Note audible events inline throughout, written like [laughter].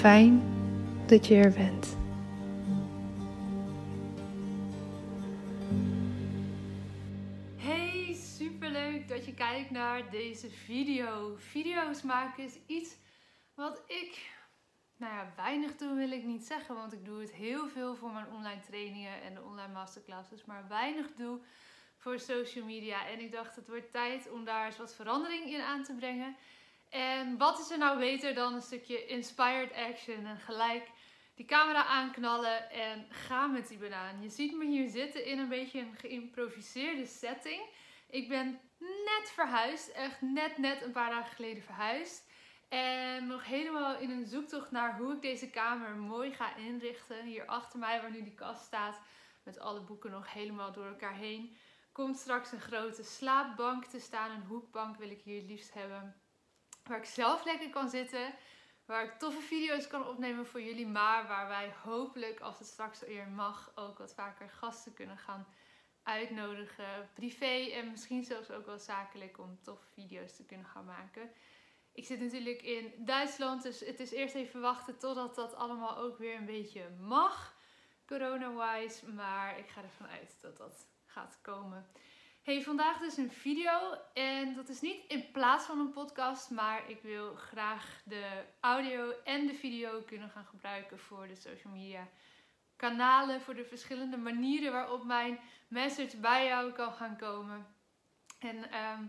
Fijn dat je er bent. Hey, superleuk dat je kijkt naar deze video. Video's maken is iets wat ik, nou ja, weinig doe wil ik niet zeggen, want ik doe het heel veel voor mijn online trainingen en de online masterclasses, maar weinig doe voor social media. En ik dacht, het wordt tijd om daar eens wat verandering in aan te brengen. En wat is er nou beter dan een stukje inspired action en gelijk die camera aanknallen en ga met die banaan. Je ziet me hier zitten in een beetje een geïmproviseerde setting. Ik ben net verhuisd, echt net net een paar dagen geleden verhuisd. En nog helemaal in een zoektocht naar hoe ik deze kamer mooi ga inrichten. Hier achter mij, waar nu die kast staat, met alle boeken nog helemaal door elkaar heen. Komt straks een grote slaapbank te staan. Een hoekbank wil ik hier het liefst hebben. Waar ik zelf lekker kan zitten. Waar ik toffe video's kan opnemen voor jullie. Maar waar wij hopelijk, als het straks weer mag, ook wat vaker gasten kunnen gaan uitnodigen. Privé en misschien zelfs ook wel zakelijk om toffe video's te kunnen gaan maken. Ik zit natuurlijk in Duitsland, dus het is eerst even wachten totdat dat allemaal ook weer een beetje mag, corona-wise. Maar ik ga ervan uit dat dat gaat komen. Hey, vandaag dus een video en dat is niet in plaats van een podcast, maar ik wil graag de audio en de video kunnen gaan gebruiken voor de social media kanalen, voor de verschillende manieren waarop mijn message bij jou kan gaan komen. En ehm,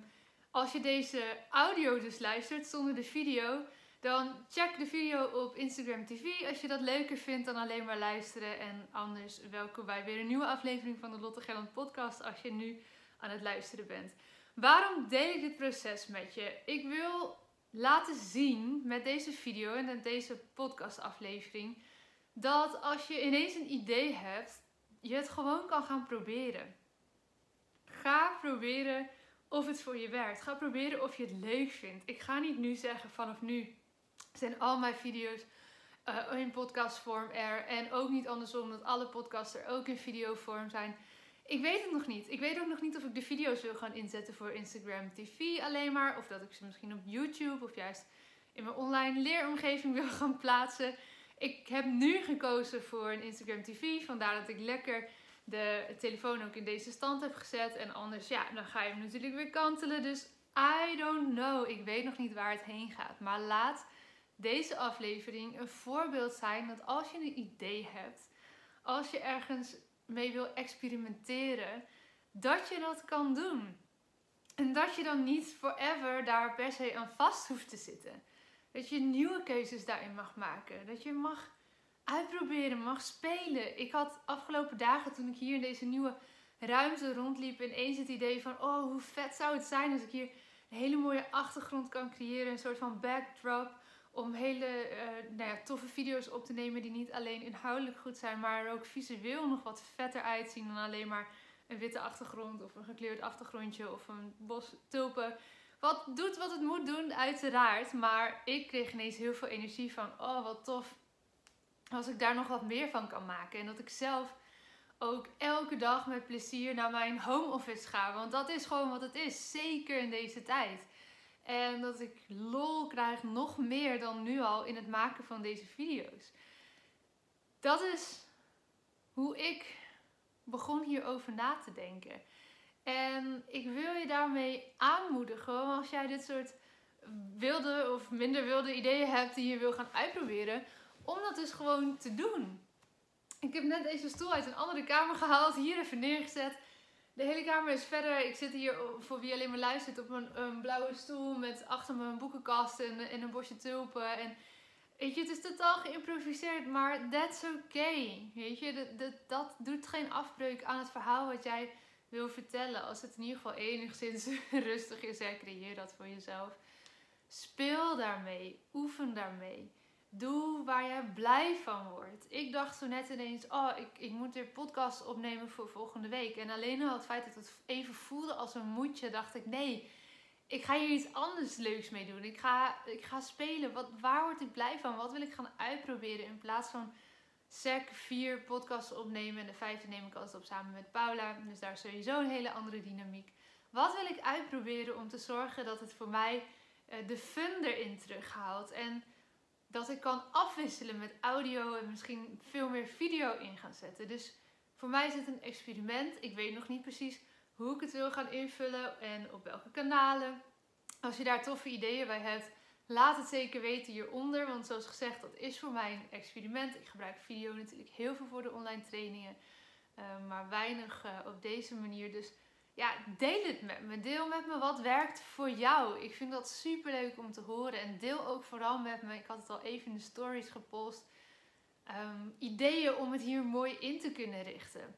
als je deze audio dus luistert zonder de video, dan check de video op Instagram TV als je dat leuker vindt dan alleen maar luisteren. En anders welkom bij weer een nieuwe aflevering van de Lotte Gerland podcast als je nu aan het luisteren bent. Waarom deel ik dit proces met je? Ik wil laten zien met deze video en met deze podcastaflevering dat als je ineens een idee hebt, je het gewoon kan gaan proberen. Ga proberen of het voor je werkt. Ga proberen of je het leuk vindt. Ik ga niet nu zeggen vanaf nu zijn al mijn video's uh, in podcastvorm er en ook niet andersom dat alle podcasts er ook in videovorm zijn. Ik weet het nog niet. Ik weet ook nog niet of ik de video's wil gaan inzetten voor Instagram TV alleen maar. Of dat ik ze misschien op YouTube of juist in mijn online leeromgeving wil gaan plaatsen. ik heb nu gekozen voor een Instagram TV. Vandaar dat ik lekker de telefoon ook in deze stand heb gezet. En anders, ja, dan ga je hem natuurlijk weer kantelen. Dus I don't know. Ik weet nog niet waar het heen gaat. Maar laat deze aflevering een voorbeeld zijn dat als je een idee hebt, als je ergens mee wil experimenteren, dat je dat kan doen. En dat je dan niet forever daar per se aan vast hoeft te zitten. Dat je nieuwe keuzes daarin mag maken. Dat je mag uitproberen, mag spelen. Ik had afgelopen dagen toen ik hier in deze nieuwe ruimte rondliep ineens het idee van oh hoe vet zou het zijn als ik hier een hele mooie achtergrond kan creëren. Een soort van backdrop om hele uh, nou ja, toffe video's op te nemen die niet alleen inhoudelijk goed zijn, maar er ook visueel nog wat vetter uitzien dan alleen maar een witte achtergrond of een gekleurd achtergrondje of een bos tulpen. Wat doet wat het moet doen, uiteraard. Maar ik kreeg ineens heel veel energie van, oh wat tof als ik daar nog wat meer van kan maken. En dat ik zelf ook elke dag met plezier naar mijn home office ga. Want dat is gewoon wat het is, zeker in deze tijd. En dat ik lol krijg nog meer dan nu al in het maken van deze video's. Dat is hoe ik begon hierover na te denken. En ik wil je daarmee aanmoedigen als jij dit soort wilde of minder wilde ideeën hebt die je wil gaan uitproberen, om dat dus gewoon te doen. Ik heb net deze stoel uit een andere kamer gehaald, hier even neergezet. De hele kamer is verder. Ik zit hier, voor wie alleen maar luistert, op een, een blauwe stoel met achter me een boekenkast en, en een bosje tulpen. En weet je, het is totaal geïmproviseerd, maar that's okay. Weet je, dat, doet geen afbreuk aan het verhaal wat jij wil vertellen. Als het in ieder geval enigszins [laughs] rustig is, creëer dat voor jezelf. Speel daarmee, oefen daarmee. Doe waar je blij van wordt. Ik dacht zo net ineens, oh, ik, ik moet weer podcast opnemen voor volgende week. En alleen al het feit dat het even voelde als een moedje, dacht ik, nee, ik ga hier iets anders leuks mee doen. Ik ga, ik ga spelen. Wat, waar word ik blij van? Wat wil ik gaan uitproberen? In plaats van sec vier podcasts opnemen. En de vijfde neem ik altijd op samen met Paula. Dus daar is sowieso een hele andere dynamiek. Wat wil ik uitproberen om te zorgen dat het voor mij uh, de fun erin terughaalt? En dat ik kan afwisselen met audio en misschien veel meer video in gaan zetten. Dus voor mij is het een experiment. Ik weet nog niet precies hoe ik het wil gaan invullen en op welke kanalen. Als je daar toffe ideeën bij hebt, laat het zeker weten hieronder. Want zoals gezegd, dat is voor mij een experiment. Ik gebruik video natuurlijk heel veel voor de online trainingen, eh, maar weinig uh, op deze manier. Dus ja, deel het met me. Deel met me wat werkt voor jou. Ik vind dat super leuk om te horen. En deel ook vooral met me. Ik had het al even in de stories gepost. Ehm, ideeën om het hier mooi in te kunnen richten.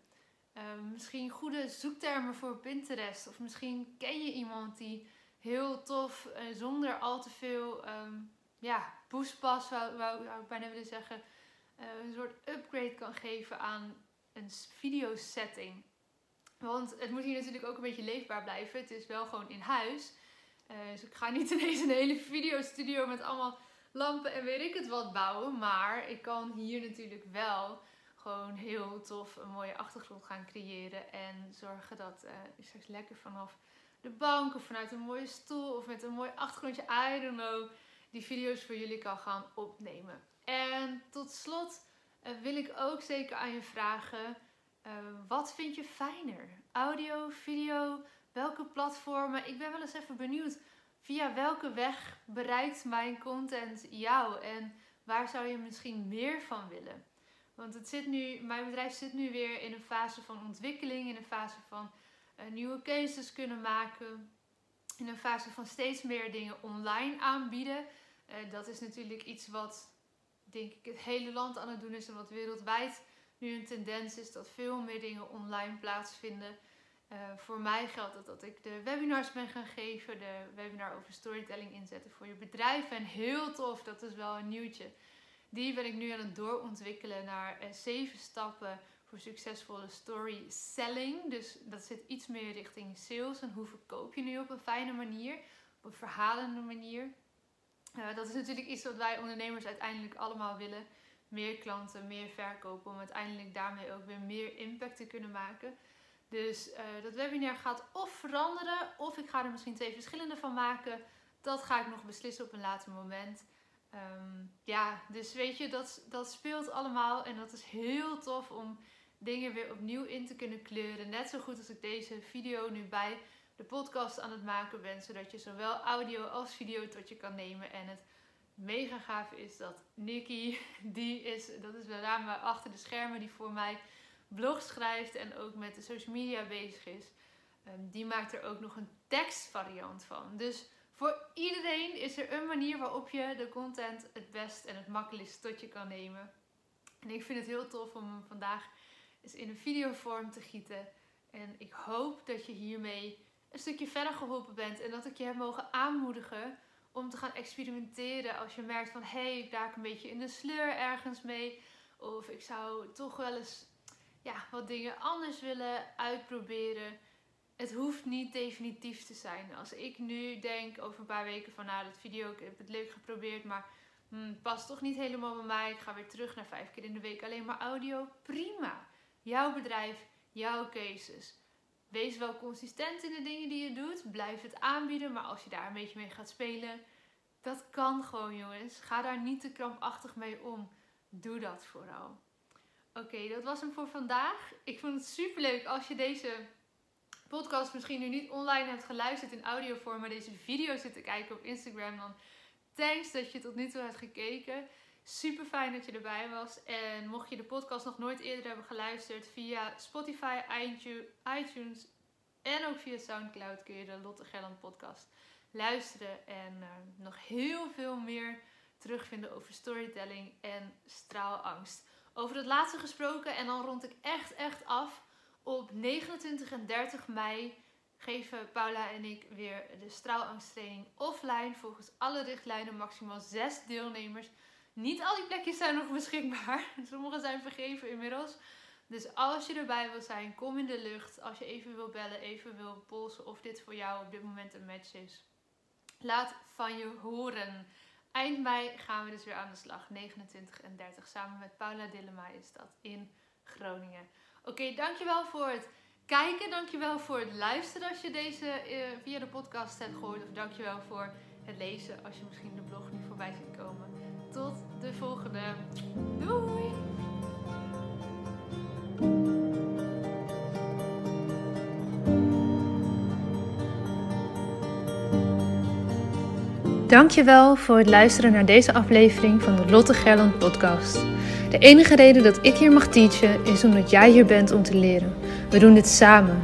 Ehm, misschien goede zoektermen voor Pinterest. Of misschien ken je iemand die heel tof, uh, zonder al te veel um, ja, poespas, wou, ik bijna willen zeggen, uh, een soort upgrade kan geven aan een videosetting. Want het moet hier natuurlijk ook een beetje leefbaar blijven. Het is wel gewoon in huis. Uh, dus ik ga niet [laughs] ineens een hele videostudio met allemaal lampen en weet ik het wat bouwen. Maar ik kan hier natuurlijk wel gewoon heel tof een mooie achtergrond gaan creëren. En zorgen dat uh, je straks lekker vanaf de bank of vanuit een mooie stoel of met een mooi achtergrondje, I don't know, die video's voor jullie kan gaan opnemen. En tot slot uh, wil ik ook zeker aan je vragen Ehm, wat vind je fijner? Audio, video, welke platformen? Ik ben wel eens even benieuwd via welke weg bereikt mijn content jou en waar zou je misschien meer van willen? Want het zit nu, mijn bedrijf zit nu weer in een fase van ontwikkeling, in een fase van uh, nieuwe cases kunnen maken, in een fase van steeds meer dingen online aanbieden. Uh, dat is natuurlijk iets wat, denk ik, het hele land aan het doen is en wat wereldwijd nu een tendens is dat veel meer dingen online plaatsvinden. Uh, voor mij geldt het dat ik de webinars ben gaan geven, de webinar over storytelling inzetten voor je bedrijf. En heel tof, dat is wel een nieuwtje. Die ben ik nu aan het doorontwikkelen naar uh, zeven stappen voor succesvolle story selling. Dus dat zit iets meer richting sales en hoe verkoop je nu op een fijne manier, op een verhalende manier. Uh, dat is natuurlijk iets wat wij ondernemers uiteindelijk allemaal willen meer klanten, meer verkopen, om uiteindelijk daarmee ook weer meer impact te kunnen maken. Dus uh, dat webinar gaat of veranderen, of ik ga er misschien twee verschillende van maken. Dat ga ik nog beslissen op een later moment. Ehm, ja, dus weet je, dat, dat speelt allemaal en dat is heel tof om dingen weer opnieuw in te kunnen kleuren. Net zo goed als ik deze video nu bij de podcast aan het maken ben, zodat je zowel audio als video tot je kan nemen. En het mega gaaf is dat Nikki, die is, dat is de dame achter de schermen die voor mij blogs schrijft en ook met de social media bezig is. Ehm, die maakt er ook nog een tekstvariant van. Dus voor iedereen is er een manier waarop je de content het best en het makkelijkst tot je kan nemen. En ik vind het heel tof om hem vandaag eens in een videovorm te gieten. En ik hoop dat je hiermee een stukje verder geholpen bent en dat ik je heb mogen aanmoedigen om te gaan experimenteren als je merkt van hé, hey, ik raak een beetje in de sleur ergens mee. Of ik zou toch wel eens ja, wat dingen anders willen uitproberen. Het hoeft niet definitief te zijn. Als ik nu denk over een paar weken van nou, dat video, ik heb het leuk geprobeerd, maar hmm, past toch niet helemaal bij mij. Ik ga weer terug naar vijf keer in de week alleen maar audio. Prima. Jouw bedrijf, jouw cases. Wees wel consistent in de dingen die je doet. Blijf het aanbieden. Maar als je daar een beetje mee gaat spelen, dat kan gewoon, jongens. Ga daar niet te krampachtig mee om. Doe dat vooral. Oké, dat was hem voor vandaag. Ik vond het super leuk als je deze podcast misschien nu niet online hebt geluisterd in audiovorm, maar deze video zit te kijken op Instagram. Dan thanks dat je tot nu toe hebt gekeken. Super fijn dat je erbij was. En mocht je de podcast nog nooit eerder hebben geluisterd, via Spotify, iTunes en ook via Soundcloud kun je de Lotte Gelland podcast luisteren. En uh, nog heel veel meer terugvinden over storytelling en straalangst. Over het laatste gesproken en dan rond ik echt, echt af. Op 29 en 30 mei geven Paula en ik weer de straalangsttraining offline. Volgens alle richtlijnen maximaal 6 deelnemers. Niet al die plekjes zijn nog beschikbaar. [laughs] Sommige zijn vergeven inmiddels. Dus als je erbij wil zijn, kom in de lucht. Als je even wil bellen, even wil polsen of dit voor jou op dit moment een match is. Laat van je horen. Eind mei gaan we dus weer aan de slag. 29 en 30. Samen met Paula Dillema is dat in Groningen. Oké, dankjewel voor het kijken. Dankjewel voor het luisteren als je deze uh, via de podcast hebt gehoord. Of dankjewel voor het lezen als je misschien de blog nu voorbij ziet komen. Tot de volgende. Doei! Dankjewel voor het luisteren naar deze aflevering van de Lotte Gerland podcast. De enige reden dat ik hier mag teachen is omdat jij hier bent om te leren. We doen dit samen.